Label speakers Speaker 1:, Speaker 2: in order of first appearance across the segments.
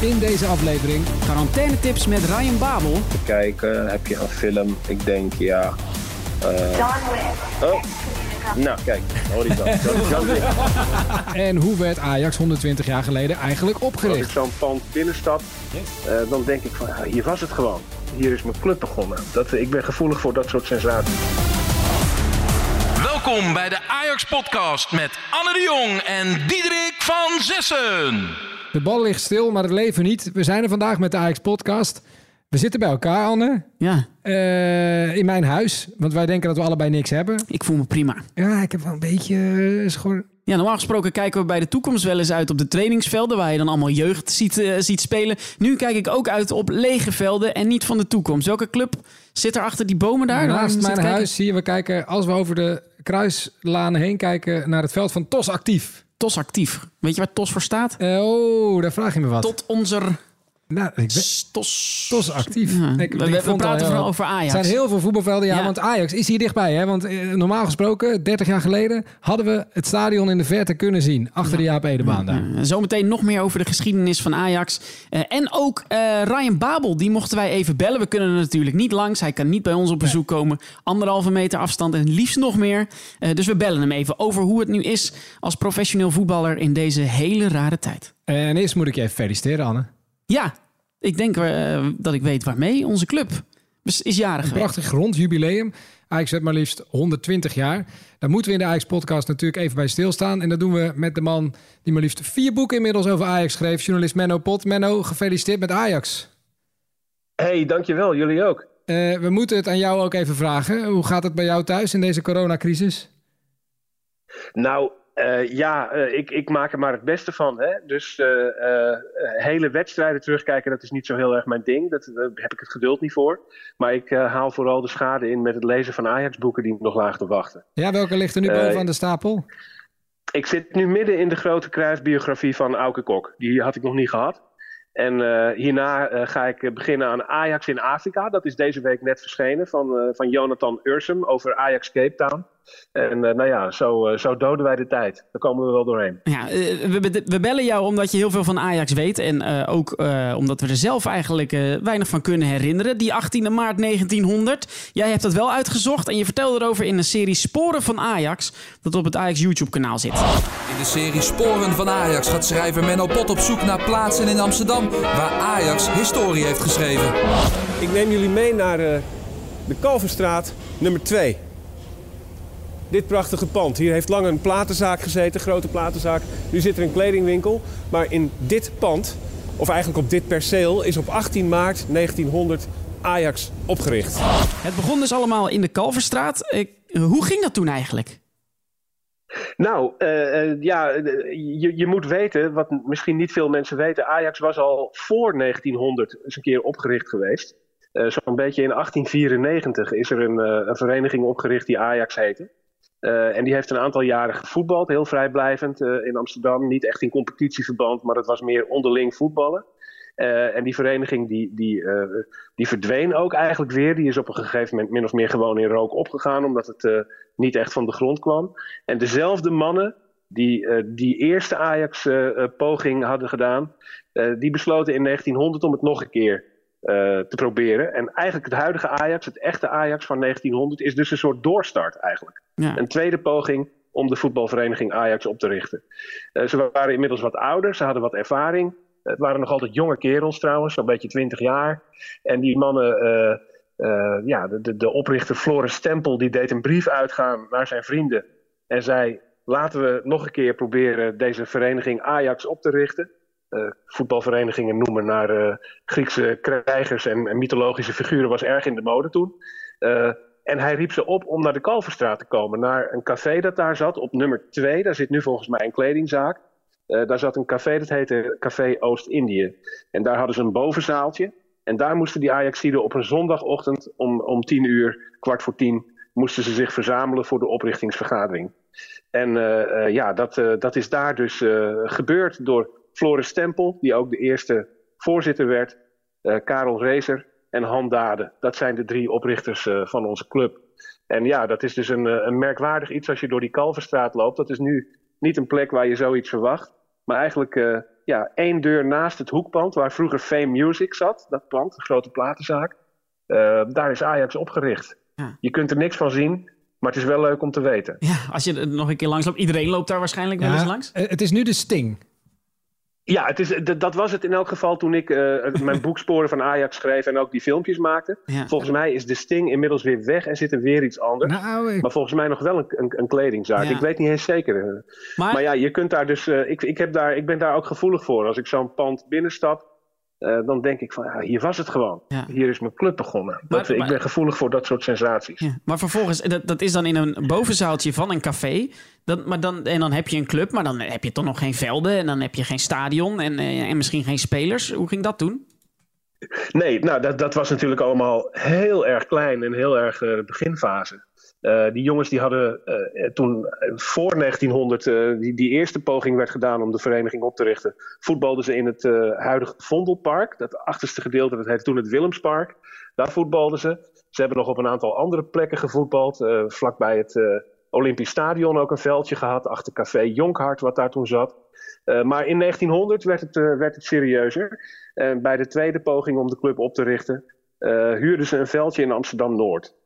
Speaker 1: In deze aflevering
Speaker 2: Quarantainetips met Ryan Babel.
Speaker 3: kijken. Heb je een film? Ik denk ja. Oh, nou kijk, Horizon. John Wick.
Speaker 1: en hoe werd Ajax 120 jaar geleden eigenlijk
Speaker 3: Als ik
Speaker 1: opgericht?
Speaker 3: zo'n pand binnenstap, eh, dan denk ik van ja, hier was het gewoon. Hier is mijn club begonnen. Dat, ik ben gevoelig voor dat soort sensaties.
Speaker 4: Welkom bij de Ajax Podcast met Anne de Jong en Diederik van Zessen.
Speaker 1: De bal ligt stil, maar het leven niet. We zijn er vandaag met de Ajax podcast. We zitten bij elkaar, Anne.
Speaker 2: Ja,
Speaker 1: Eh, in mijn huis, want wij denken dat we allebei niks hebben.
Speaker 2: ik voel me prima.
Speaker 1: Ja, ik heb wel een beetje eh, schor...
Speaker 2: Ja, normaal gesproken kijken we bij de toekomst wel eens uit op de trainingsvelden... waar je dan allemaal jeugd ziet, eh, ziet spelen. Nu kijk ik ook uit op lege velden en niet van de toekomst. Welke club zit er achter die bomen daar?
Speaker 1: Naast mijn huis zie je, we kijken, als we over de kruislanen heen kijken, naar het veld van TOS Actief.
Speaker 2: TOS actief. Weet je waar TOS voor staat?
Speaker 1: Eh, oh, daar vraag je me wat.
Speaker 2: Tot onze
Speaker 1: Nou, ik
Speaker 2: TOS.
Speaker 1: TOS Actief.
Speaker 2: Ja,
Speaker 1: Ik-
Speaker 2: we-
Speaker 1: ik
Speaker 2: we praten vooral over Ajax.
Speaker 1: Er zijn heel veel voetbalvelden, ja,
Speaker 2: Ja.
Speaker 1: want Ajax is hier dichtbij. Hè? Want eh, normaal gesproken, 30 jaar geleden, hadden we het stadion in de verte kunnen zien. Achter de Jaap Edebaan daar.
Speaker 2: Zometeen nog meer over de geschiedenis van Ajax. Eh, en ook eh, Ryan Babel, die mochten wij even bellen. We kunnen er natuurlijk niet langs. Hij kan niet bij ons op bezoek komen. Anderhalve meter afstand en liefst nog meer. Eh, dus we bellen hem even over hoe het nu is als professioneel voetballer in deze hele rare tijd.
Speaker 1: En eerst moet ik je even feliciteren, Anne.
Speaker 2: Ja, ik denk eh, dat ik weet waarmee. Onze club is, is jarig
Speaker 1: Een prachtig rond jubileum. Ajax werd maar liefst 120 jaar. Daar moeten we in de Ajax-podcast natuurlijk even bij stilstaan. En dat doen we met de man die maar liefst vier boeken inmiddels over Ajax schreef. Journalist Menno Pot. Menno, gefeliciteerd met Ajax.
Speaker 3: hey, dankjewel. Jullie ook.
Speaker 1: Eh, we moeten het aan jou ook even vragen. Hoe gaat het bij jou thuis in deze coronacrisis?
Speaker 3: Nou, eh, ja, eh, ik, ik maak er maar het beste van. Hè? Dus eh, hele wedstrijden terugkijken, dat is niet zo heel erg mijn ding. Dat, daar heb ik het geduld niet voor. Maar ik haal vooral de schade in met het lezen van Ajax-boeken die nog lagen te wachten.
Speaker 1: Ja, welke ligt er nu
Speaker 3: Eh,
Speaker 1: bovenaan de stapel?
Speaker 3: Ik zit nu midden in de grote kruisbiografie van Auke Kok. Die had ik nog niet gehad. En hierna ga ik beginnen aan Ajax in Afrika. Dat is deze week net verschenen van, van Jonathan Ursum over Ajax Cape Town. En eh, nou ja, zo, eh, zo doden wij de tijd. Daar komen we wel doorheen.
Speaker 2: Ja, eh, we, we bellen jou omdat je heel veel van Ajax weet. En eh, ook eh, omdat we er zelf eigenlijk weinig van kunnen herinneren. Die 18e maart 1900. Jij hebt dat wel uitgezocht en je vertelde erover in een serie Sporen van Ajax. Dat op het Ajax YouTube kanaal zit.
Speaker 5: In de serie Sporen van Ajax gaat schrijver Menno Pot op zoek naar plaatsen in Amsterdam waar Ajax historie heeft geschreven.
Speaker 6: Ik neem jullie mee naar eh, de Kalverstraat nummer 2. Dit prachtige pand. Hier heeft lang een platenzaak gezeten, grote platenzaak. Nu zit er een kledingwinkel. Maar in dit pand, of eigenlijk op dit perceel, is op 18 maart 1900 Ajax opgericht.
Speaker 2: Het begon dus allemaal in de Kalverstraat. Hoe ging dat toen eigenlijk?
Speaker 3: Nou, eh, eh, ja, eh, je, je moet weten, wat misschien niet veel mensen weten. Ajax was al voor 1900 eens een keer opgericht geweest. Eh, Zo'n beetje in 1894 is er een, eh, een vereniging opgericht die Ajax heette. Eh, en die heeft een aantal jaren gevoetbald, heel vrijblijvend eh, in Amsterdam. Niet echt in competitieverband, maar het was meer onderling voetballen. Eh, en die vereniging die, die, die verdween ook eigenlijk weer. Die is op een gegeven moment min of meer gewoon in rook opgegaan, omdat het niet echt van de grond kwam. En dezelfde mannen die die eerste Ajax-poging hadden gedaan, die besloten in 1900 om het nog een keer te proberen. En eigenlijk het huidige Ajax, het echte Ajax van 1900, is dus een soort doorstart eigenlijk.
Speaker 2: Ja.
Speaker 3: Een tweede poging om de voetbalvereniging Ajax op te richten. Eh, ze waren inmiddels wat ouder, ze hadden wat ervaring. Het waren nog altijd jonge kerels trouwens, zo'n beetje 20 jaar. En die mannen, eh, eh, ja, de, de, de oprichter Floris Stempel, die deed een brief uitgaan naar zijn vrienden. En zei, laten we nog een keer proberen deze vereniging Ajax op te richten. Eh, voetbalverenigingen noemen naar eh, Griekse krijgers en, mythologische figuren was erg in de mode toen. Eh, en hij riep ze op om naar de Kalverstraat te komen, naar een café dat daar zat, op nummer 2. Daar zit nu volgens mij een kledingzaak. Daar zat een café, dat heette Café Oost-Indië. En daar hadden ze een bovenzaaltje. En daar moesten die Ajaxiden op een zondagochtend om, om tien uur, kwart voor tien, moesten ze zich verzamelen voor de oprichtingsvergadering. En ja, dat, dat is daar dus gebeurd door Floris Stempel, die ook de eerste voorzitter werd, eh, Karel Rezer en Han Dade. Dat zijn de drie oprichters eh, van onze club. En ja, dat is dus een, eh, een merkwaardig iets als je door die Kalverstraat loopt. Dat is nu niet een plek waar je zoiets verwacht. Maar eigenlijk eh, ja, één deur naast het hoekpand, waar vroeger Fame Music zat, dat pand, de grote platenzaak. Daar is Ajax opgericht.
Speaker 2: Ja.
Speaker 3: Je kunt er niks van zien, maar het is wel leuk om te weten.
Speaker 2: Ja, als je er nog een keer langs loopt. Iedereen loopt daar waarschijnlijk wel eens langs.
Speaker 1: Het is nu de Sting.
Speaker 3: Ja, het is, dat was het in elk geval toen ik eh, mijn boek Sporen van Ajax schreef en ook die filmpjes maakte.
Speaker 2: Ja.
Speaker 3: Volgens mij is de Sting inmiddels weer weg en zit er weer iets anders.
Speaker 1: Nou, ik-
Speaker 3: Maar volgens mij nog wel een, een, een kledingzaak.
Speaker 2: Ja.
Speaker 3: Ik weet niet eens zeker. eh.
Speaker 2: Maar,
Speaker 3: Maar ja, je kunt daar dus. eh, ik, ik, heb daar, ik ben daar ook gevoelig voor. Als ik zo'n pand binnenstap, eh, dan denk ik van ja, hier was het gewoon.
Speaker 2: Ja.
Speaker 3: Hier is mijn club begonnen. Dat,
Speaker 2: Maar-
Speaker 3: ik ben gevoelig voor dat soort sensaties.
Speaker 2: ja, maar vervolgens, dat, dat is dan in een bovenzaaltje van een café. Maar dan, en dan heb je een club, maar dan heb je toch nog geen velden. En dan heb je geen stadion en, eh, en misschien geen spelers. Hoe ging dat toen?
Speaker 3: Nee, nou dat, dat was natuurlijk allemaal heel erg klein en heel erg eh, beginfase. Eh, die jongens die hadden eh, toen eh, voor 1900, eh, die, die eerste poging werd gedaan om de vereniging op te richten, voetbalden ze in het huidige Vondelpark. Dat achterste gedeelte, dat heette toen het Willemspark. Daar voetbalden ze. Ze hebben nog op een aantal andere plekken gevoetbald. vlakbij het Olympisch Stadion ook een veldje gehad. Achter Café Jonkhart, wat daar toen zat. Maar in 1900 werd het, werd het serieuzer. En bij de tweede poging om de club op te richten, huurden ze een veldje in Amsterdam-Noord.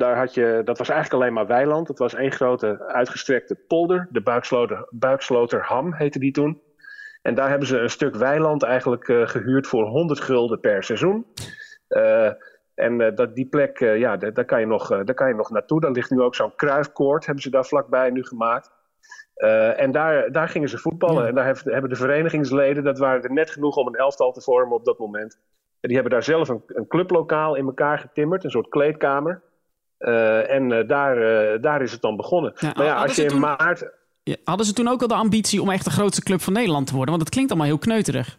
Speaker 3: Daar had je, dat was eigenlijk alleen maar weiland. Het was één grote uitgestrekte polder. De Buiksloter, Buiksloterham heette die toen. En daar hebben ze een stuk weiland eigenlijk eh, gehuurd voor 100 gulden per seizoen. Eh, en eh, dat, die plek, ja, daar, kan je nog, daar kan je nog naartoe. Daar ligt nu ook zo'n kruifkoord, hebben ze daar vlakbij nu gemaakt. En daar, daar gingen ze voetballen.
Speaker 2: Ja.
Speaker 3: En daar hebben de verenigingsleden, dat waren er net genoeg om een elftal te vormen op dat moment. En die hebben daar zelf een, een clublokaal in elkaar getimmerd, een soort kleedkamer. Eh, en eh, daar, eh, daar is het dan begonnen.
Speaker 2: Ja,
Speaker 3: maar ja,
Speaker 2: hadden
Speaker 3: als
Speaker 2: ze
Speaker 3: je in
Speaker 2: toen-
Speaker 3: maart.
Speaker 2: Ja, Hadden ze toen ook al de ambitie om echt de grootste club van Nederland te worden? Want het klinkt allemaal heel kneuterig.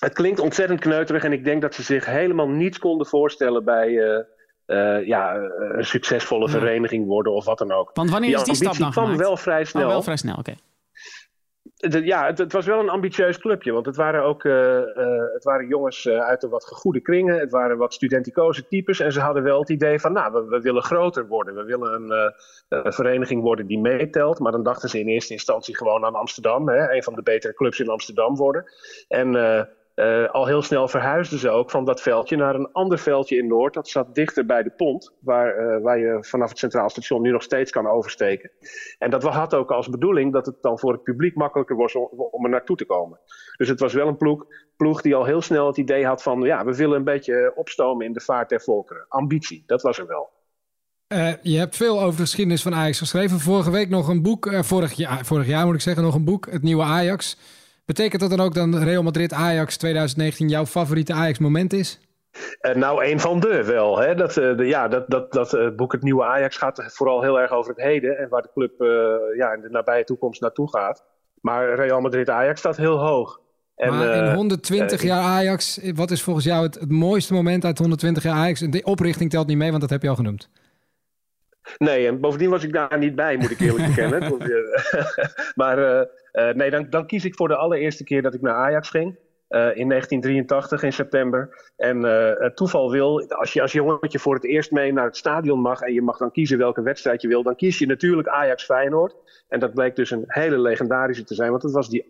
Speaker 3: Het klinkt ontzettend kneuterig en ik denk dat ze zich helemaal niets konden voorstellen bij eh, eh, ja, een succesvolle
Speaker 2: Ja.
Speaker 3: vereniging worden of wat dan ook.
Speaker 2: Want wanneer
Speaker 3: Die
Speaker 2: is die stap
Speaker 3: ambitie
Speaker 2: dan
Speaker 3: kwam
Speaker 2: gemaakt?
Speaker 3: wel vrij
Speaker 2: Oh,
Speaker 3: snel.
Speaker 2: wel vrij snel, oké.
Speaker 3: Ja, het, was wel een ambitieus clubje. Want het waren ook eh, eh, het waren jongens eh, uit de wat gegoede kringen. Het waren wat studenticoze types. En ze hadden wel het idee van, nou, we, willen groter worden. We willen een, een vereniging worden die meetelt. Maar dan dachten ze in eerste instantie gewoon aan Amsterdam. Hè, een van de betere clubs in Amsterdam worden. En eh, eh, al heel snel verhuisden ze ook van dat veldje naar een ander veldje in Noord. Dat zat dichter bij de pont. Waar, eh, waar je vanaf het Centraal Station nu nog steeds kan oversteken. En dat had ook als bedoeling dat het dan voor het publiek makkelijker was om, er naartoe te komen. Dus het was wel een ploeg, ploeg die al heel snel het idee had van... ja, we willen een beetje opstomen in de vaart der volkeren. Ambitie, dat was er wel.
Speaker 1: Eh, je hebt veel over de geschiedenis van Ajax geschreven. Vorige week nog een boek, eh, vorig, vorig jaar moet ik zeggen, nog een boek, Het Nieuwe Ajax. Betekent dat dan ook dat Real Madrid Ajax 2019 jouw favoriete Ajax moment is?
Speaker 3: Eh, nou, een van de wel. Hè? Dat, eh, de, ja, dat, dat, dat eh, boek Het Nieuwe Ajax gaat vooral heel erg over het heden... en waar de club ja, in de nabije toekomst naartoe gaat. Maar Real Madrid-Ajax staat heel hoog. En,
Speaker 1: maar in
Speaker 3: eh,
Speaker 1: 120
Speaker 3: eh,
Speaker 1: jaar Ajax, wat is volgens jou het, het mooiste moment uit 120 jaar Ajax? De oprichting telt niet mee, want dat heb je al genoemd.
Speaker 3: Nee, en bovendien was ik daar niet bij, moet ik eerlijk bekennen. Eh, maar eh, eh, nee, dan, dan kies ik voor de allereerste keer dat ik naar Ajax ging. in 1983 in september. En het toeval wil, als je als jongetje voor het eerst mee naar het stadion mag en je mag dan kiezen welke wedstrijd je wil, dan kies je natuurlijk Ajax Feyenoord. En dat bleek dus een hele legendarische te zijn, want het was die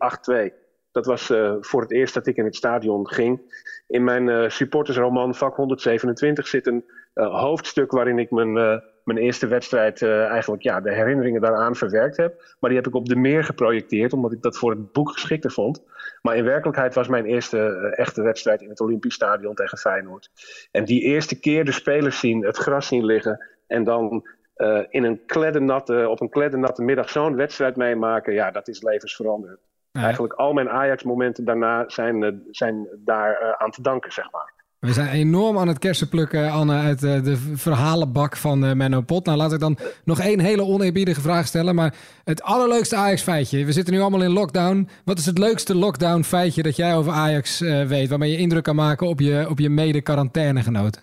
Speaker 3: 8-2. Dat was voor het eerst dat ik in het stadion ging. In mijn supportersroman Vak 127 zit een hoofdstuk waarin ik mijn, mijn eerste wedstrijd eh, eigenlijk ja, de herinneringen daaraan verwerkt heb. Maar die heb ik op de meer geprojecteerd, omdat ik dat voor het boek geschikter vond. Maar in werkelijkheid was mijn eerste eh, echte wedstrijd in het Olympisch Stadion tegen Feyenoord. En die eerste keer de spelers zien, het gras zien liggen en dan eh, in een kleddernatte, op een kleddernatte middag zo'n wedstrijd meemaken, ja, dat is levensveranderend.
Speaker 1: Ja.
Speaker 3: Eigenlijk al mijn Ajax-momenten daarna zijn, zijn daar aan te danken, zeg maar.
Speaker 1: We zijn enorm aan het kersenplukken, Anne, uit eh, de verhalenbak van eh, Menno Pot. Nou, laat ik dan nog één hele oneerbiedige vraag stellen. Maar het allerleukste Ajax-feitje. We zitten nu allemaal in lockdown. Wat is het leukste lockdown-feitje dat jij over Ajax eh, weet? Waarmee je indruk kan maken op je, op je mede-quarantainegenoten?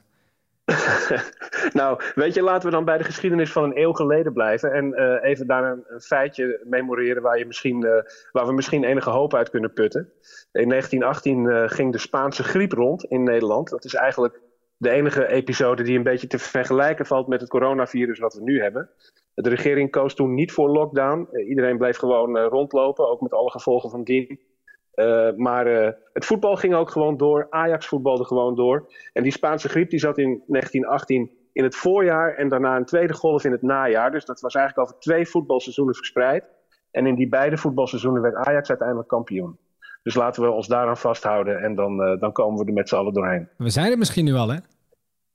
Speaker 3: nou, weet je, laten we dan bij de geschiedenis van een eeuw geleden blijven. En eh, even daar een, feitje memoreren waar, je misschien, eh, waar we misschien enige hoop uit kunnen putten. In 1918 eh, ging de Spaanse griep rond in Nederland. Dat is eigenlijk de enige episode die een beetje te vergelijken valt met het coronavirus wat we nu hebben.
Speaker 7: De regering koos toen niet voor lockdown. Iedereen bleef gewoon rondlopen, ook met alle gevolgen van dien. Eh, maar eh, het voetbal ging ook gewoon door. Ajax voetbalde gewoon door. En die Spaanse griep die zat in 1918 in het voorjaar en daarna een tweede golf in het najaar. Dus dat was eigenlijk over twee voetbalseizoenen verspreid. En in die beide voetbalseizoenen werd Ajax uiteindelijk kampioen. Dus laten we ons daaraan vasthouden en dan, eh, dan komen we er met z'n allen doorheen.
Speaker 3: We zijn er misschien nu al, hè?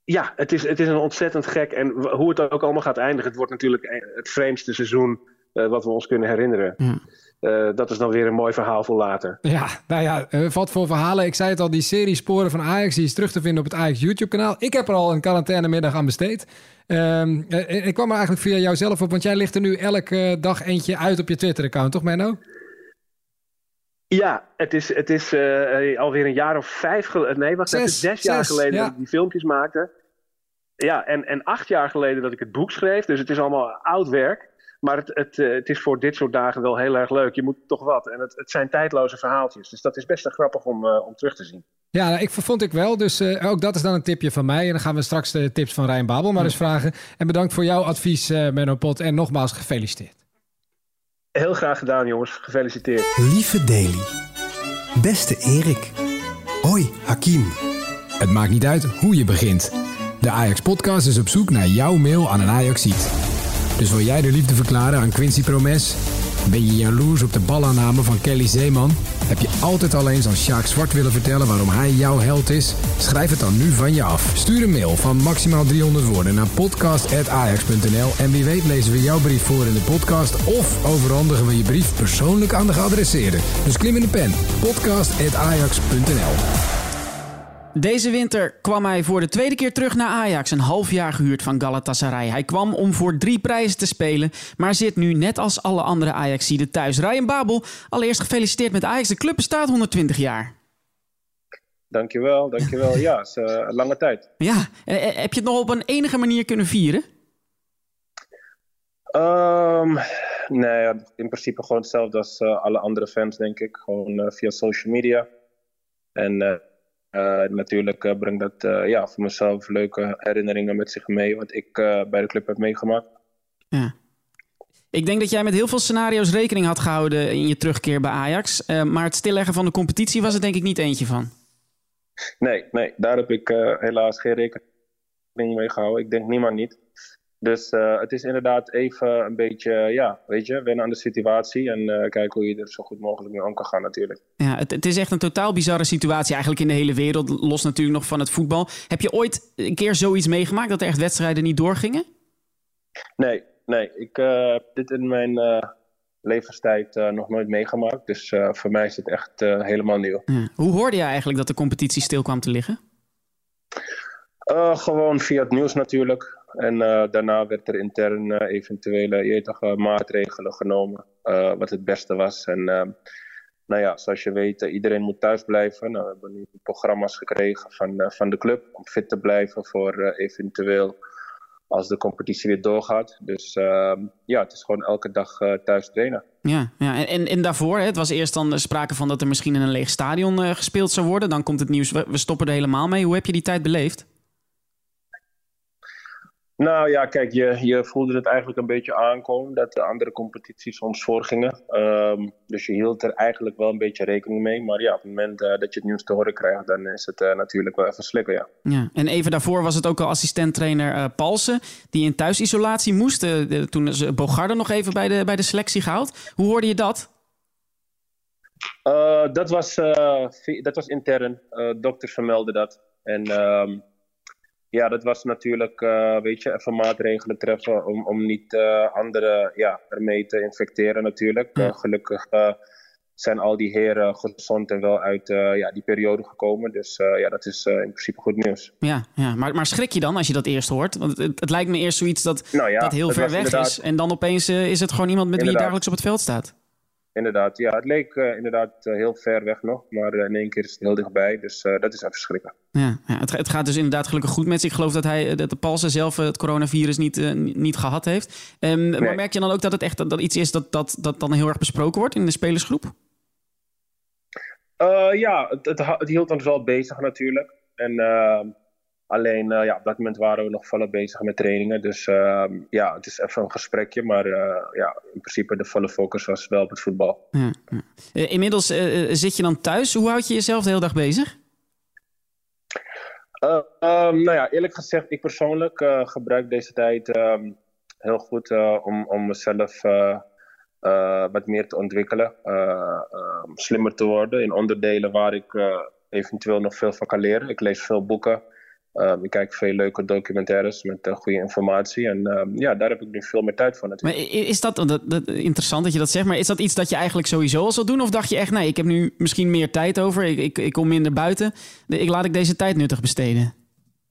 Speaker 7: Ja, het is, het is een ontzettend gek. En w- hoe het ook allemaal gaat eindigen, het wordt natuurlijk het vreemdste seizoen eh, wat we ons kunnen herinneren.
Speaker 2: Ja.
Speaker 7: Eh, dat is dan weer een mooi verhaal voor later.
Speaker 3: Ja, nou ja, eh, wat voor verhalen. Ik zei het al, die serie Sporen van Ajax die is terug te vinden op het Ajax YouTube-kanaal. Ik heb er al een quarantainemiddag aan besteed. Ehm, eh, ik kwam er eigenlijk via jou zelf op, want jij ligt er nu elke dag eentje uit op je Twitter-account, toch Menno?
Speaker 7: Ja, het is, het is eh, alweer een jaar of vijf geleden. Nee, wacht, het is
Speaker 3: Zes,
Speaker 7: zes jaar
Speaker 3: zes,
Speaker 7: geleden
Speaker 3: ja.
Speaker 7: dat ik die filmpjes maakte. Ja, en, en acht jaar geleden dat ik het boek schreef. Dus het is allemaal oud werk. Maar het, het, eh, het is voor dit soort dagen wel heel erg leuk. Je moet toch wat. En het, het zijn tijdloze verhaaltjes. Dus dat is best wel grappig om, eh, om terug te zien.
Speaker 3: Ja, nou, ik vond ik wel. Dus eh, ook dat is dan een tipje van mij. En dan gaan we straks de tips van Rijn Babel maar eens vragen. En bedankt voor jouw advies, eh Menno Pot. En nogmaals gefeliciteerd.
Speaker 7: Heel graag gedaan, jongens. Gefeliciteerd.
Speaker 8: Lieve Daily. Beste Erik. Hoi, Hakim.
Speaker 1: Het maakt niet uit hoe je begint. De Ajax Podcast is op zoek naar jouw mail aan een Ajaxiet. Dus wil jij de liefde verklaren aan Quincy Promes? Ben je jaloers op de balaanname van Kelly Zeeman? Heb je altijd al eens aan Sjaak Zwart willen vertellen waarom hij jouw held is? Schrijf het dan nu van je af. Stuur een mail van maximaal 300 woorden naar podcast.ajax.nl en wie weet lezen we jouw brief voor in de podcast of overhandigen we je brief persoonlijk aan de geadresseerde. Dus klim in de pen. podcast.ajax.nl
Speaker 2: Deze winter kwam hij voor de tweede keer terug naar Ajax, een half jaar gehuurd van Galatasaray. Hij kwam om voor drie prijzen te spelen, maar zit nu net als alle andere Ajaxiden thuis. Ryan Babel, allereerst gefeliciteerd met Ajax. De club bestaat 120 jaar.
Speaker 7: Dankjewel, dankjewel. Ja, het is eh, een lange tijd.
Speaker 2: Ja, eh, eh, heb je het nog op een enige manier kunnen vieren?
Speaker 7: Ehm, nee, in principe gewoon hetzelfde als alle andere fans, denk ik. Gewoon via social media. En natuurlijk eh, brengt dat eh, ja, voor mezelf leuke herinneringen met zich mee, wat ik eh, bij de club heb meegemaakt.
Speaker 2: Ja. Ik denk dat jij met heel veel scenario's rekening had gehouden in je terugkeer bij Ajax. Eh, maar het stilleggen van de competitie was er denk ik niet eentje van.
Speaker 7: Nee, nee, daar heb ik eh, helaas geen rekening mee gehouden. Ik denk niemand niet. Dus eh, het is inderdaad even een beetje, ja, weet je, wennen aan de situatie en eh, kijken hoe je er zo goed mogelijk mee om kan gaan natuurlijk.
Speaker 2: Ja, het, het is echt een totaal bizarre situatie eigenlijk in de hele wereld. Los natuurlijk nog van het voetbal. Heb je ooit een keer zoiets meegemaakt dat er echt wedstrijden niet doorgingen?
Speaker 7: Nee, nee, ik eh, heb dit in mijn levenstijd nog nooit meegemaakt. Dus voor mij is het echt helemaal nieuw.
Speaker 2: Ja. Hoe hoorde je eigenlijk dat de competitie stil kwam te liggen?
Speaker 7: Gewoon via het nieuws natuurlijk. En eh, daarna werd er intern eh, eventuele maatregelen genomen. eh, wat het beste was. En eh, nou ja, zoals je weet, iedereen moet thuis blijven. Nou, we hebben nu programma's gekregen van, van de club om fit te blijven voor eventueel als de competitie weer doorgaat. Dus ehm, ja, het is gewoon elke dag eh, thuis trainen.
Speaker 2: Ja, ja. En, en, daarvoor, het was eerst dan sprake van dat er misschien in een leeg stadion gespeeld zou worden. Dan komt het nieuws, we stoppen er helemaal mee. Hoe heb je die tijd beleefd?
Speaker 7: Nou ja, kijk, je, je voelde het eigenlijk een beetje aankomen dat de andere competities ons voorgingen. Ehm, dus je hield er eigenlijk wel een beetje rekening mee. Maar ja, op het moment eh, dat je het nieuws te horen krijgt, dan is het eh, natuurlijk wel even slikken, ja.
Speaker 2: Ja. En even daarvoor was het ook al assistent-trainer eh Palsen, die in thuisisolatie moest. De- toen is Bogarde nog even bij de, bij de selectie gehaald. Hoe hoorde je dat?
Speaker 7: Dat, was, dat was intern. Dokters vermelden dat. En ehm, ja, dat was natuurlijk, eh, weet je, even maatregelen treffen om, om niet eh, anderen ja, ermee te infecteren natuurlijk.
Speaker 2: Ja.
Speaker 7: Eh, gelukkig zijn al die heren gezond en wel uit ja, die periode gekomen. Dus ja, dat is in principe goed nieuws.
Speaker 2: Ja, ja. Maar, maar schrik je dan als je dat eerst hoort? Want het, het lijkt me eerst zoiets dat,
Speaker 7: Nou ja,
Speaker 2: dat heel ver weg
Speaker 7: inderdaad-
Speaker 2: is. En dan opeens is het gewoon iemand met wie je dagelijks op het veld staat.
Speaker 7: Inderdaad, ja, het leek eh, inderdaad eh, heel ver weg nog, maar eh, in één keer is het heel dichtbij. Dus dat is even schrikken.
Speaker 2: Ja, ja het, het gaat dus inderdaad gelukkig goed met zich. Ik geloof dat, hij, dat de Palsen zelf het coronavirus niet, niet- gehad heeft. Ehm, Maar merk je dan ook dat het echt dat, dat iets is dat, dat, dat dan heel erg besproken wordt in de spelersgroep?
Speaker 7: Ja, het, het, ha- het hield ons wel bezig natuurlijk. En ehm, Alleen ja, op dat moment waren we nog volop bezig met trainingen. Dus ehm, ja, het is even een gesprekje. Maar ja, in principe de volle focus was wel op het voetbal. Ja,
Speaker 2: ja. inmiddels zit je dan thuis. Hoe houd je jezelf de hele dag bezig?
Speaker 7: Um, nou ja, eerlijk gezegd, ik persoonlijk gebruik deze tijd um, heel goed om, om mezelf wat meer te ontwikkelen, um, slimmer te worden in onderdelen waar ik eventueel nog veel van kan leren. Ik lees veel boeken, Um, ik kijk veel leuke documentaires met uh, goede informatie. En um, ja, daar heb ik nu veel meer tijd voor natuurlijk.
Speaker 2: Maar is dat, dat, dat, interessant dat je dat zegt, maar is dat iets dat je eigenlijk sowieso al zou doen? Of dacht je echt, nee, ik heb nu misschien meer tijd over, ik, ik, ik kom minder buiten. Ik laat ik deze tijd nuttig besteden?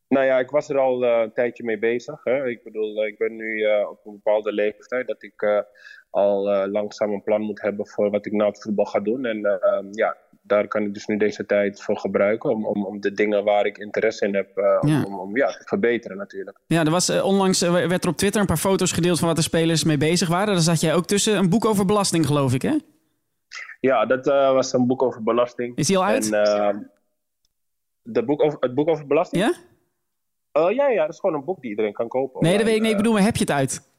Speaker 7: Nou ja, ik was er al uh, een tijdje mee bezig. Hè. Ik bedoel, uh, ik ben nu uh, op een bepaalde leeftijd dat ik al langzaam een plan moet hebben voor wat ik na het voetbal ga doen. En um, ja, daar kan ik dus nu deze tijd voor gebruiken. Om, om, om de dingen waar ik interesse in heb, uh, ja. Om, om, ja, te verbeteren natuurlijk.
Speaker 2: Ja, er was uh, onlangs uh, werd er op Twitter een paar foto's gedeeld van wat de spelers mee bezig waren. Daar zat jij ook tussen. Een boek over belasting, geloof ik, hè?
Speaker 7: Ja, dat was een boek over belasting.
Speaker 2: Is die al uit?
Speaker 7: En, de boek over, het boek over belasting?
Speaker 2: Ja?
Speaker 7: ja, ja, dat is gewoon een boek die iedereen kan kopen.
Speaker 2: Nee, dat weet ik niet. Ik bedoel, maar heb je het uit?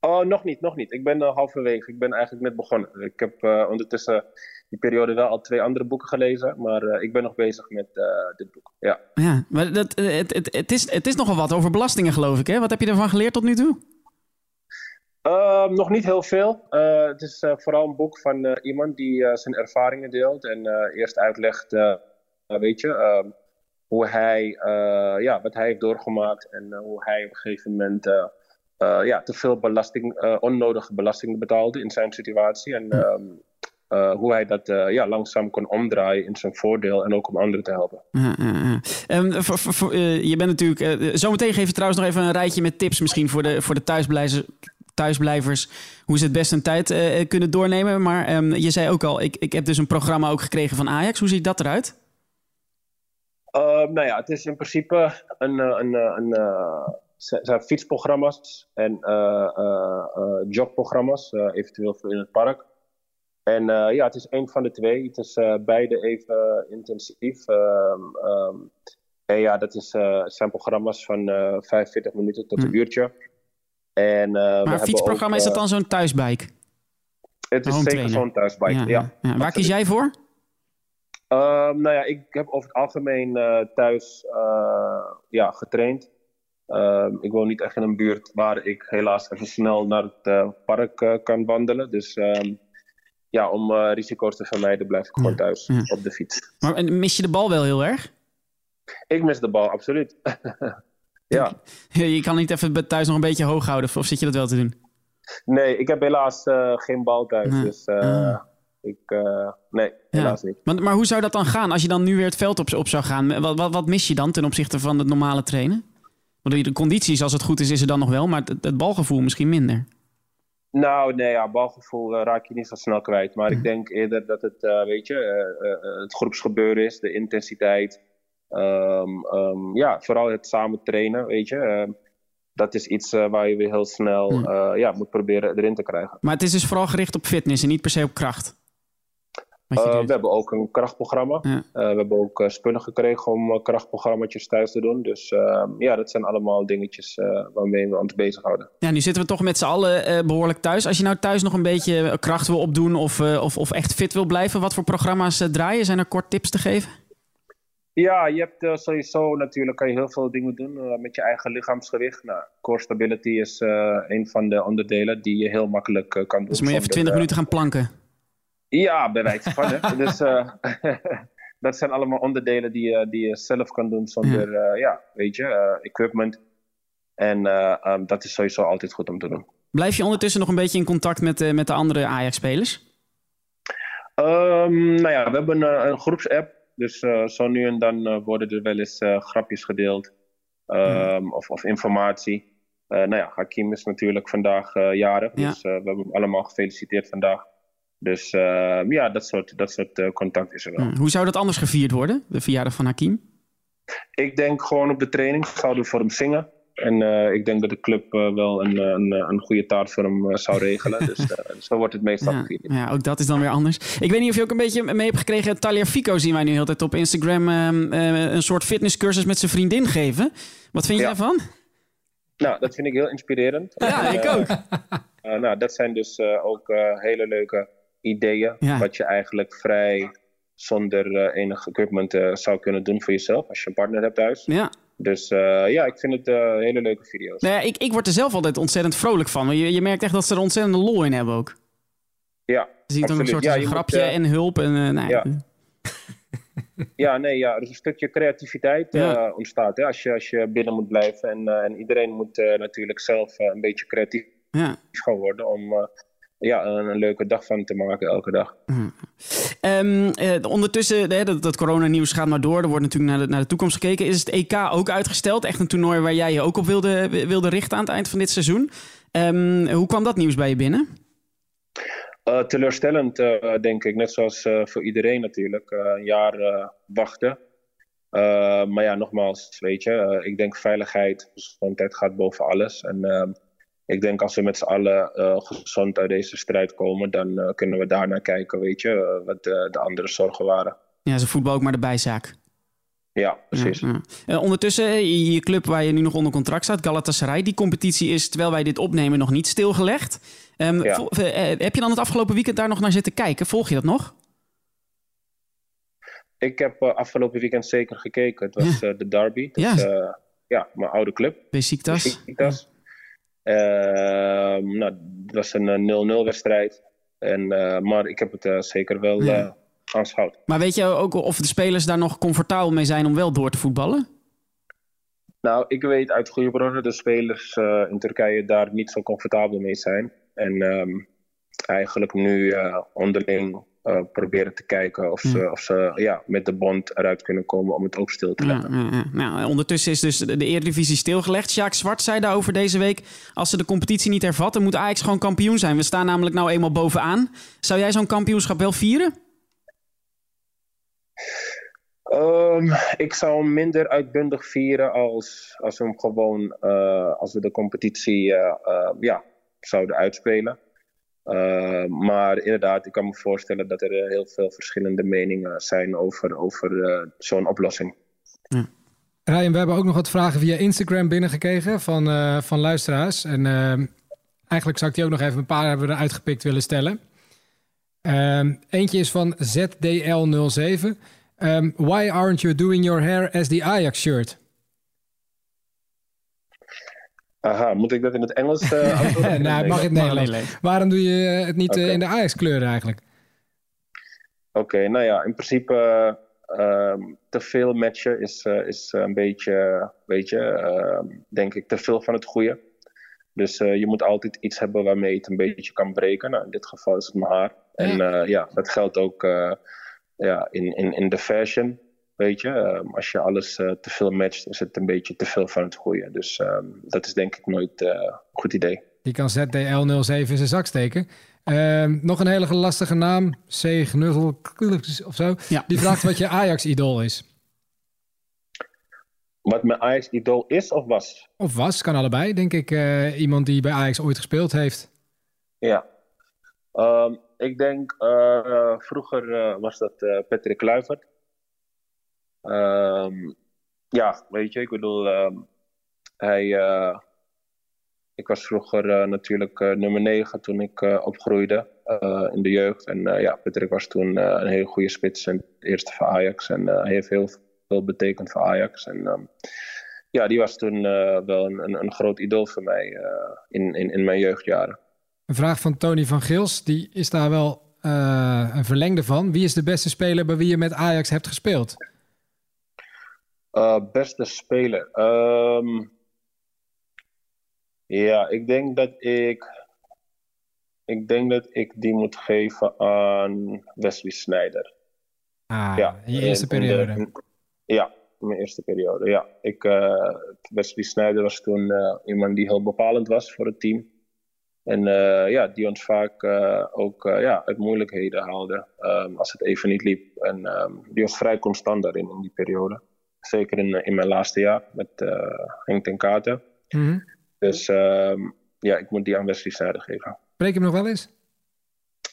Speaker 7: Oh, nog niet, nog niet. Ik ben halverwege. Ik ben eigenlijk net begonnen. Ik heb ondertussen die periode wel al twee andere boeken gelezen. Maar uh, ik ben nog bezig met uh, dit boek. Ja,
Speaker 2: ja maar dat, eh, het, het, het, is, het is nogal wat over belastingen, geloof ik. Hè? Wat heb je ervan geleerd tot nu toe?
Speaker 7: Uh, nog niet heel veel. het is vooral een boek van iemand die zijn ervaringen deelt. En eerst uitlegt, weet je, ehm, hoe hij, ja, wat hij heeft doorgemaakt. En hoe hij op een gegeven moment ja, te veel belasting, onnodige belastingen betaalde in zijn situatie. En ehm, uh, hoe hij dat uh, ja, langzaam kon omdraaien in zijn voordeel en ook om anderen te helpen.
Speaker 2: Um, voor, voor, uh, je bent natuurlijk. zometeen geef je trouwens nog even een rijtje met tips, misschien voor de, voor de thuisblijvers, thuisblijvers. Hoe ze het best een tijd kunnen doornemen. Maar um, je zei ook al, ik, ik heb dus een programma ook gekregen van Ajax. Hoe ziet dat eruit?
Speaker 7: nou ja, het is in principe een. een, een, zijn fietsprogramma's en jogprogramma's, eventueel voor in het park. En ja, het is één van de twee. Het is beide even intensief. Um, um, en ja, dat is, zijn programma's van 45 minuten tot een hm. uurtje. En,
Speaker 2: maar een fietsprogramma, ook, is dat dan zo'n thuisbike?
Speaker 7: Het is zeker zo'n thuisbike, ja. ja.
Speaker 2: ja. Waar kies jij voor?
Speaker 7: Um, nou ja, ik heb over het algemeen thuis ja, getraind. Ik woon niet echt in een buurt waar ik helaas even snel naar het park kan wandelen. Dus ja, om uh, risico's te vermijden blijf ik gewoon thuis op de fiets.
Speaker 2: Maar mis je de bal wel heel erg?
Speaker 7: Ik mis de bal, absoluut. ja.
Speaker 2: Je kan niet even thuis nog een beetje hoog houden, of zit je dat wel te doen?
Speaker 7: Nee, ik heb helaas geen bal thuis. Dus uh, ik, nee, helaas niet.
Speaker 2: Maar, maar, hoe zou dat dan gaan als je dan nu weer het veld op, op zou gaan? Wat, wat, wat mis je dan ten opzichte van het normale trainen? Want de condities, als het goed is, is er dan nog wel, maar het, het balgevoel misschien minder.
Speaker 7: Nou, nee, ja, balgevoel uh, raak je niet zo snel kwijt. Maar ik denk eerder dat het, uh, weet je, uh, het groepsgebeuren is, de intensiteit. Um, um, ja, vooral het samen trainen, weet je. Ehm, dat is iets waar je weer heel snel ja, moet proberen erin te krijgen.
Speaker 2: Maar het is dus vooral gericht op fitness en niet per se op kracht?
Speaker 7: Uh, we hebben ook een krachtprogramma. Ja. Uh, we hebben ook uh, spullen gekregen om krachtprogramma's thuis te doen. Dus ehm, ja, dat zijn allemaal dingetjes waarmee we ons bezighouden.
Speaker 2: Ja, nu zitten we toch met z'n allen behoorlijk thuis. Als je nou thuis nog een beetje kracht wil opdoen of, of, of echt fit wil blijven, wat voor programma's draaien? Zijn er kort tips te geven?
Speaker 7: Ja, je hebt sowieso natuurlijk kan je heel veel dingen doen met je eigen lichaamsgewicht. Nou, core stability is een van de onderdelen die je heel makkelijk kan doen.
Speaker 2: Dus moet je even 20 minuten gaan planken?
Speaker 7: Ja, bij wijze van. Hè. dus uh, dat zijn allemaal onderdelen die, uh, die je zelf kan doen zonder, ja, uh, ja weet je, equipment. En um, dat is sowieso altijd goed om te doen.
Speaker 2: Blijf je ondertussen nog een beetje in contact met, met de andere Ajax-spelers?
Speaker 7: Um, nou ja, we hebben een, een groepsapp. Dus zo nu en dan worden er wel eens grapjes gedeeld. Um, of, of informatie. nou ja, Hakim is natuurlijk vandaag jarig. Ja. Dus we hebben hem allemaal gefeliciteerd vandaag. Dus uh, ja, dat soort, dat soort uh, contact is er wel.
Speaker 2: Hmm. Hoe zou dat anders gevierd worden, de verjaardag van Hakim?
Speaker 7: Ik denk gewoon op de training zouden we voor hem zingen. En eh, ik denk dat de club eh, wel een, een, een goede taart voor hem eh, zou regelen. dus eh, zo wordt het meestal
Speaker 2: Ja,
Speaker 7: gevierd.
Speaker 2: ja, ook dat is dan weer anders. Ik weet niet of je ook een beetje mee hebt gekregen. Talia Fico zien wij nu heel de tijd op Instagram ehm, eh, een soort fitnesscursus met zijn vriendin geven. Wat vind je
Speaker 7: Ja.
Speaker 2: daarvan?
Speaker 7: Nou, dat vind ik heel inspirerend.
Speaker 2: Ja,
Speaker 7: En,
Speaker 2: ik
Speaker 7: eh,
Speaker 2: ook.
Speaker 7: eh, nou, dat zijn dus eh, ook eh, hele leuke ideeën.
Speaker 2: Ja.
Speaker 7: Wat je eigenlijk vrij zonder eh, enig equipment eh, zou kunnen doen voor jezelf. Als je een partner hebt thuis.
Speaker 2: Ja.
Speaker 7: Dus eh, ja, ik vind het hele leuke video's.
Speaker 2: Nou ja, ik, ik word er zelf altijd ontzettend vrolijk van. Je, je merkt echt dat ze er ontzettende lol in hebben ook.
Speaker 7: Ja,
Speaker 2: Je ziet ook een soort
Speaker 7: Ja, moet,
Speaker 2: grapje en hulp. En, eh, nou,
Speaker 7: ja. Ja, nee, ja, er is een stukje creativiteit
Speaker 2: Ja.
Speaker 7: ontstaat hè, als, je, als je binnen moet blijven. En, en iedereen moet natuurlijk zelf een beetje creatief
Speaker 2: ja.
Speaker 7: gaan worden om ja, een, een leuke dag van te maken elke dag.
Speaker 2: Ehm, eh, ondertussen, hè, dat, dat coronanieuws gaat maar door. Er wordt natuurlijk naar de, naar de toekomst gekeken. Is het EK ook uitgesteld? Echt een toernooi waar jij je ook op wilde, wilde richten aan het eind van dit seizoen. Ehm, hoe kwam dat nieuws bij je binnen?
Speaker 7: Eh, teleurstellend, eh, denk ik. Net zoals voor iedereen natuurlijk. Een jaar wachten. Maar ja, nogmaals, weet je, ik denk veiligheid, gezondheid gaat boven alles. En ehm, ik denk als we met z'n allen eh, gezond uit deze strijd komen, dan eh, kunnen we daarnaar kijken, weet je, eh, wat eh, de andere zorgen waren.
Speaker 2: Ja, ze voetbal ook maar de bijzaak.
Speaker 7: Ja, precies.
Speaker 2: Ja, ja. Ondertussen, je, club waar je nu nog onder contract staat, Galatasaray, die competitie is, terwijl wij dit opnemen, nog niet stilgelegd. Ehm,
Speaker 7: Ja.
Speaker 2: eh, eh, heb je dan het afgelopen weekend daar nog naar zitten kijken? Volg je dat nog?
Speaker 7: Ik heb afgelopen weekend zeker gekeken. Het was de derby.
Speaker 2: Ja.
Speaker 7: eh, ja, mijn oude club.
Speaker 2: Besiktas.
Speaker 7: Besiktas. Ehm, nou, het was een eh, 0-0 wedstrijd. En, eh, maar ik heb het eh, zeker wel
Speaker 2: Ja.
Speaker 7: eh aanschouwd.
Speaker 2: Maar weet je ook of de spelers daar nog comfortabel mee zijn om wel door te voetballen?
Speaker 7: Nou, ik weet uit goede bronnen dat spelers eh, in Turkije daar niet zo comfortabel mee zijn. En ehm, eigenlijk nu eh, onderling eh, proberen te kijken of ze, of ze ja, met de bond eruit kunnen komen om het ook stil te
Speaker 2: Ja,
Speaker 7: leggen.
Speaker 2: ja, ja. Nou, ondertussen is dus de Eredivisie stilgelegd. Sjaak Zwart zei daarover deze week... als ze de competitie niet hervatten, moet Ajax gewoon kampioen zijn. We staan namelijk nou eenmaal bovenaan. Zou jij zo'n kampioenschap wel vieren?
Speaker 7: Ehm, ik zou hem minder uitbundig vieren als, als we hem gewoon eh, als we de competitie eh, ja, zouden uitspelen. Eh, maar inderdaad, ik kan me voorstellen dat er eh, heel veel verschillende meningen zijn over, over eh, zo'n oplossing.
Speaker 1: Ryan, we hebben ook nog wat vragen via Instagram binnengekregen van, van luisteraars. En eigenlijk zou ik die ook nog even een paar hebben eruit gepikt willen stellen. Ehm, eentje is van ZDL07. Ehm, why aren't you doing your hair as the Ajax shirt?
Speaker 7: Aha, moet ik dat in het Engels eh antwoorden?
Speaker 1: nou, mag in het Nederlands.
Speaker 2: nee.
Speaker 1: Waarom doe je het niet eh, in de Ajax kleuren eigenlijk?
Speaker 7: Oké, nou ja, in principe eh, ehm, te veel matchen is, eh, is een beetje, weet je, ehm, denk ik, te veel van het goede. Dus je moet altijd iets hebben waarmee je het een beetje kan breken. Nou, in dit geval is het mijn haar. En ja, dat geldt ook ja, in, in, in de fashion, weet je. Ehm, als je alles eh, te veel matcht, is het een beetje te veel van het goede. Dus ehm, dat is denk ik nooit eh, een goed idee.
Speaker 1: Die kan ZDL07 in zijn zak steken. Ehm, nog een hele lastige naam. C. Gnuggel of zo.
Speaker 2: Ja.
Speaker 1: Die vraagt wat je Ajax-idool is.
Speaker 7: Wat mijn Ajax-idool is of was?
Speaker 1: Of was, kan allebei, denk ik. eh, iemand die bij Ajax ooit gespeeld heeft.
Speaker 7: Ja. Ehm, ik denk, eh, vroeger was dat eh, Patrick Kluivert. Ehm, ja, weet je, ik bedoel, ehm, hij, eh, ik was vroeger eh, natuurlijk eh, nummer 9 toen ik opgroeide in de jeugd. En ja, Patrick was toen een hele goede spits en eerste voor Ajax. En hij heeft heel veel betekend voor Ajax. En ehm, ja, die was toen wel een, een, groot idool voor mij in, in, in mijn jeugdjaren.
Speaker 1: Een vraag van Tony van Gils. Die is daar wel een verlengde van. Wie is de beste speler bij wie je met Ajax hebt gespeeld?
Speaker 7: Uh, beste speler. Ehm, ja, ik denk dat ik. Ik denk dat ik die moet geven aan Wesley Sneijder.
Speaker 1: Ah,
Speaker 7: ja,
Speaker 1: je eerste
Speaker 7: in- in de-
Speaker 1: periode.
Speaker 7: in- ja, in mijn eerste periode. Ja, ik, eh, Wesley Sneijder was toen eh, iemand die heel bepalend was voor het team. En eh, ja, die ons vaak eh, ook eh, ja, uit moeilijkheden haalde ehm, als het even niet liep. En ehm, die was vrij constant daarin in die periode. Zeker in, in mijn laatste jaar met eh Henk ten Katen.
Speaker 1: Mhm.
Speaker 7: Dus ehm, ja, ik moet die aan Wesley Sneijder geven.
Speaker 1: Spreek je hem nog wel eens?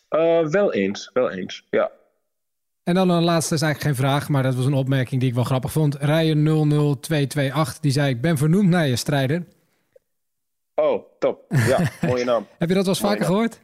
Speaker 7: Eh, wel eens, wel eens, ja.
Speaker 1: En dan een laatste, is eigenlijk geen vraag, maar dat was een opmerking die ik wel grappig vond. Rijen 00228, die zei: Ik ben vernoemd naar je strijder.
Speaker 7: Oh, top. Ja, mooie naam.
Speaker 1: Heb je dat wel eens
Speaker 7: Mooie
Speaker 1: vaker
Speaker 7: naam.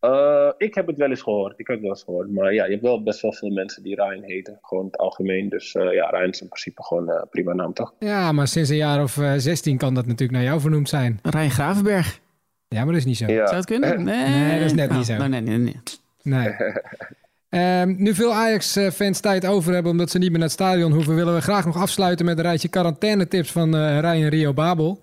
Speaker 7: Eh, ik heb het wel eens gehoord. Ik heb het wel eens gehoord. Maar ja, je hebt wel best wel veel mensen die Ryan heten. Gewoon in het algemeen. Dus eh, ja, Ryan is in principe gewoon een prima naam, toch?
Speaker 1: Ja, maar sinds een jaar of eh, 16 kan dat natuurlijk naar jou vernoemd zijn.
Speaker 2: Rijn Gravenberg.
Speaker 1: Ja, maar dat is niet zo.
Speaker 7: Ja.
Speaker 2: Zou het kunnen? Nee,
Speaker 1: Nee, dat is net niet
Speaker 2: Oh,
Speaker 1: zo.
Speaker 2: nou, nee, nee, nee.
Speaker 1: Nee. Ehm, nu veel Ajax-fans tijd over hebben omdat ze niet meer naar het stadion hoeven, willen we graag nog afsluiten met een rijtje quarantainetips van eh Ryan Rio Babel.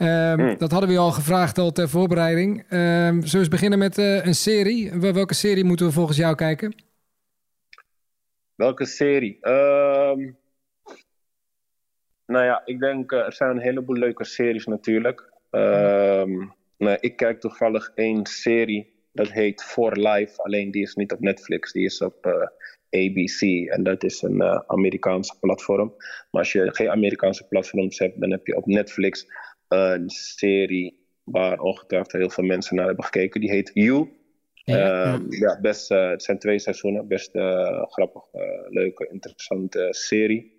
Speaker 1: Ehm,
Speaker 7: Hmm.
Speaker 1: Dat hadden we al gevraagd al ter voorbereiding. Ehm, zullen we eens beginnen met eh, een serie? Wel- Welke serie moeten we volgens jou kijken?
Speaker 7: Welke serie? Ehm, nou ja, ik denk eh, er zijn een heleboel leuke series natuurlijk. Nou, ik kijk toevallig één serie. Dat heet For Life. Alleen die is niet op Netflix. Die is op eh, ABC. En dat is een Amerikaanse platform. Maar als je geen Amerikaanse platforms hebt, dan heb je op Netflix een serie waar ongetwijfeld heel veel mensen naar hebben gekeken. Die heet You. Ehm, ja, best, eh, het zijn twee seizoenen. Best eh, grappig, eh, leuke, interessante serie.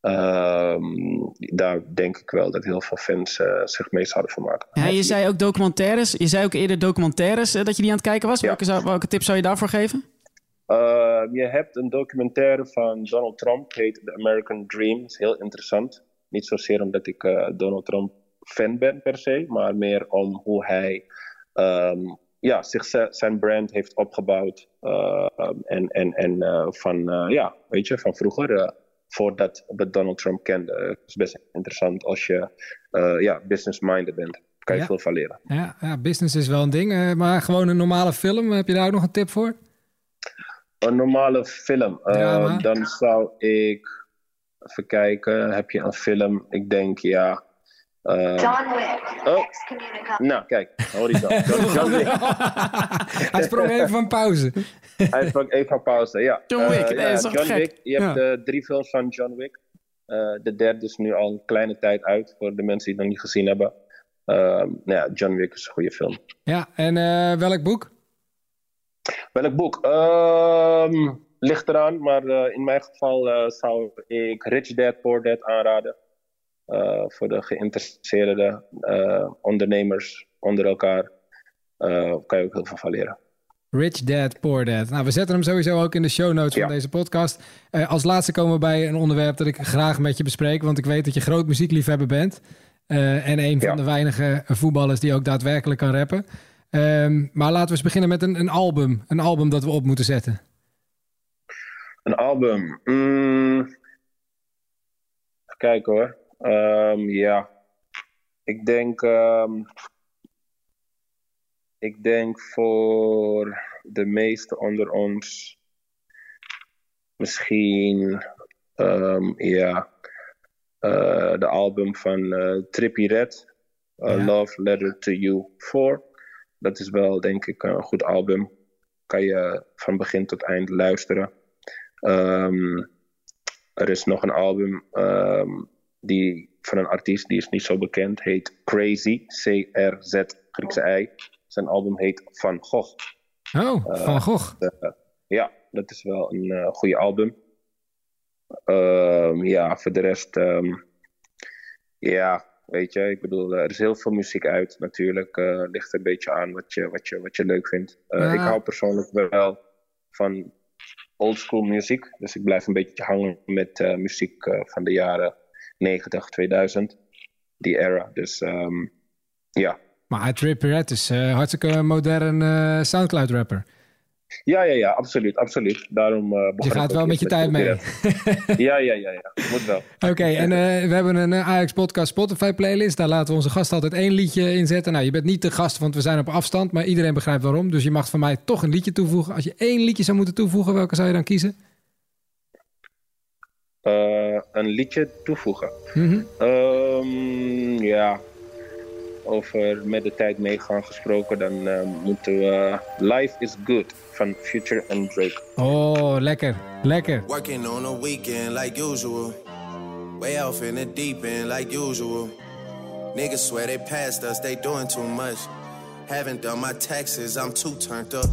Speaker 7: Ehm, daar denk ik wel dat heel veel fans zich mee zouden vermaken.
Speaker 2: Ja, je zei ook documentaires. Je zei ook eerder documentaires dat je die aan het kijken was.
Speaker 7: Ja.
Speaker 2: Welke, zou, welke tip zou je daarvoor geven?
Speaker 7: Uh, je hebt een documentaire van Donald Trump, heet The American Dream. is heel interessant. Niet zozeer omdat ik Donald Trump fan ben per se, maar meer om hoe hij ehm, ja, zich, zijn brand heeft opgebouwd. Uh, en en, en uh, van, uh, ja, weet je, van vroeger, uh, voordat we Donald Trump kenden. Het is best interessant als je ja, business-minded bent. Kan je
Speaker 1: Ja.
Speaker 7: veel van leren.
Speaker 1: Ja, ja, business is wel een ding, eh, maar gewoon een normale film. Heb je daar ook nog een tip voor?
Speaker 7: Een normale film. Uh, dan zou ik even kijken. Heb je een film? Ik denk ja. Uh,
Speaker 9: John Wick,
Speaker 7: Oh. nou, kijk, hoor je. John, Wick.
Speaker 1: Hij sprong even van pauze.
Speaker 7: Hij sprak even een pauze. Ja.
Speaker 2: John Wick,
Speaker 7: Uh,
Speaker 2: nee,
Speaker 7: ja,
Speaker 2: dat is
Speaker 7: John
Speaker 2: gek?
Speaker 7: Wick. Je hebt uh, drie films van John Wick. Uh, de derde is nu al een kleine tijd uit voor de mensen die het nog niet gezien hebben. Nou ja, John Wick is een goede film.
Speaker 1: Ja, en eh, welk boek?
Speaker 7: Welk boek? Ehm, ligt eraan, maar eh, in mijn geval eh, zou ik Rich Dad Poor Dad aanraden. Eh, voor de geïnteresseerde eh, ondernemers onder elkaar. Eh, kan je ook heel veel van leren.
Speaker 1: Rich Dad, Poor Dad. Nou, we zetten hem sowieso ook in de show notes van deze podcast. Als laatste komen we bij een onderwerp dat ik graag met je bespreek. Want ik weet dat je groot muziekliefhebber bent. En een van de weinige voetballers die ook daadwerkelijk kan rappen. Ehm, maar laten we eens beginnen met een, een album. Een album dat we op moeten zetten.
Speaker 7: Een album. Mm, even kijken hoor. Ehm, ja. Ik denk. ehm, ik denk voor de meesten onder ons. Misschien. ehm, ja. eh, de album van eh, Trippie Red. eh,
Speaker 1: Ja.
Speaker 7: Love Letter to You 4. Dat is wel, denk ik, een goed album. Kan je van begin tot eind luisteren. Er is nog een album ehm, die, van een artiest die is niet zo bekend. Heet Crazy. C-R-Z Griekse I. Zijn album heet Van Gogh.
Speaker 1: Oh, Van Gogh.
Speaker 7: Eh, ja, dat is wel een eh goede album. Ehm, ja, voor de rest. ehm, ja, weet je, ik bedoel, eh, er is heel veel muziek uit natuurlijk. Eh ligt een beetje aan wat je, wat je, wat je leuk vindt. Eh,
Speaker 1: Ja.
Speaker 7: Ik hou persoonlijk wel van oldschool muziek. Dus ik blijf een beetje hangen met eh, muziek eh, van de jaren 90, 2000. Die era. Dus ehm, ja.
Speaker 1: Maar Red is eh, hartstikke modern eh, Soundcloud-rapper.
Speaker 7: Ja, ja, ja, absoluut, absoluut. Daarom eh
Speaker 1: Je gaat wel met je tijd mee.
Speaker 7: Ja, ja, ja, ja. Moet wel.
Speaker 1: Oké, en we hebben een Ajax Podcast Spotify playlist. Daar laten we onze gast altijd één liedje in zetten. Nou, je bent niet de gast, want we zijn op afstand, maar iedereen begrijpt waarom. Dus je mag van mij toch een liedje toevoegen. Als je één liedje zou moeten toevoegen, welke zou je dan kiezen?
Speaker 7: Eh, een liedje toevoegen. Ehm, ja, over met de tijd meegaan gesproken, dan eh, moeten we Life is Good van Future and Drake.
Speaker 1: Oh, lekker, lekker.
Speaker 10: Working on a weekend like usual. Way off in the deep end like usual.
Speaker 9: Niggas swear they passed us, they doing too much. Haven't done my taxes, I'm too turned up.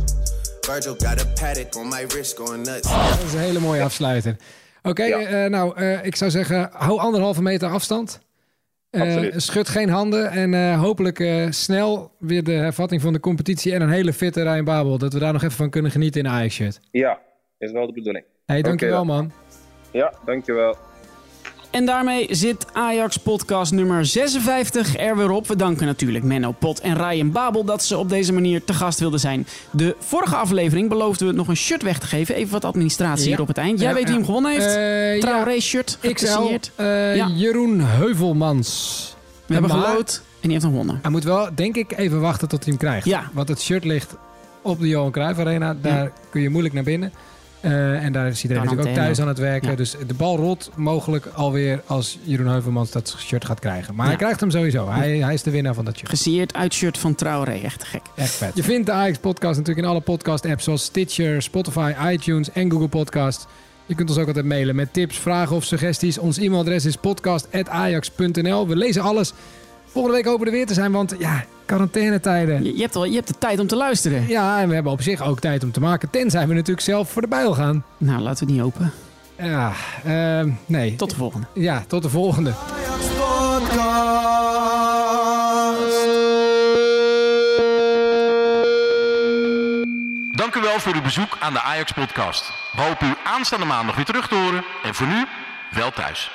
Speaker 9: Virgil got a paddock on my wrist going nuts.
Speaker 1: Dat is een hele mooie afsluiter. Oké, eh, nou, eh, ik zou zeggen, hou anderhalve meter afstand. Eh, schud geen handen en eh, hopelijk eh, snel weer de hervatting van de competitie en een hele fitte Ryan Babel. Dat we daar nog even van kunnen genieten in de Ajax-shirt.
Speaker 7: Ja, is wel de bedoeling.
Speaker 1: hey, dankjewel man.
Speaker 7: Ja, dankjewel.
Speaker 2: En daarmee zit Ajax podcast nummer 56 er weer op. We danken natuurlijk Menno Pot en Ryan Babel dat ze op deze manier te gast wilden zijn. De vorige aflevering beloofden we nog een shirt weg te geven. Even wat administratie
Speaker 1: Ja.
Speaker 2: hier op het eind. Jij
Speaker 1: Ja,
Speaker 2: weet wie
Speaker 1: ja.
Speaker 2: hem gewonnen heeft?
Speaker 1: Eh,
Speaker 2: Traoré shirt,
Speaker 1: XL, eh. Jeroen Heuvelmans.
Speaker 2: We hebben
Speaker 1: Maar
Speaker 2: geloot en die heeft hem gewonnen.
Speaker 1: Hij moet wel, denk ik, even wachten tot hij hem krijgt.
Speaker 2: Ja.
Speaker 1: Want het shirt ligt op de Johan Cruijff Arena. Daar kun je moeilijk naar binnen. Eh, en daar is iedereen natuurlijk ook thuis aan het werken.
Speaker 2: Ja.
Speaker 1: Dus de bal rolt mogelijk alweer als Jeroen Heuvelmans dat shirt gaat krijgen. Maar
Speaker 2: Ja.
Speaker 1: hij krijgt hem sowieso. Hij, hij is de winnaar van dat shirt.
Speaker 2: Gesigneerd uit shirt van Traoré. Echt te gek.
Speaker 1: Echt vet. Je vindt de Ajax podcast natuurlijk in alle podcast apps zoals Stitcher, Spotify, iTunes en Google Podcast. Je kunt ons ook altijd mailen met tips, vragen of suggesties. Ons e-mailadres is podcast.ajax.nl. We lezen alles. Volgende week hopen we er weer te zijn, want ja, quarantainetijden.
Speaker 2: Je, je hebt wel, je hebt de tijd om te luisteren.
Speaker 1: Ja, en we hebben op zich ook tijd om te maken. Tenzij we natuurlijk zelf voor de bijl gaan.
Speaker 2: Nou, laten we het niet open.
Speaker 1: Ja, ehm, nee.
Speaker 2: Tot de volgende.
Speaker 1: Ja, tot de volgende.
Speaker 4: Dank u wel voor uw bezoek aan de Ajax Podcast. We hopen u aanstaande maandag weer terug te horen. En voor nu, wel thuis.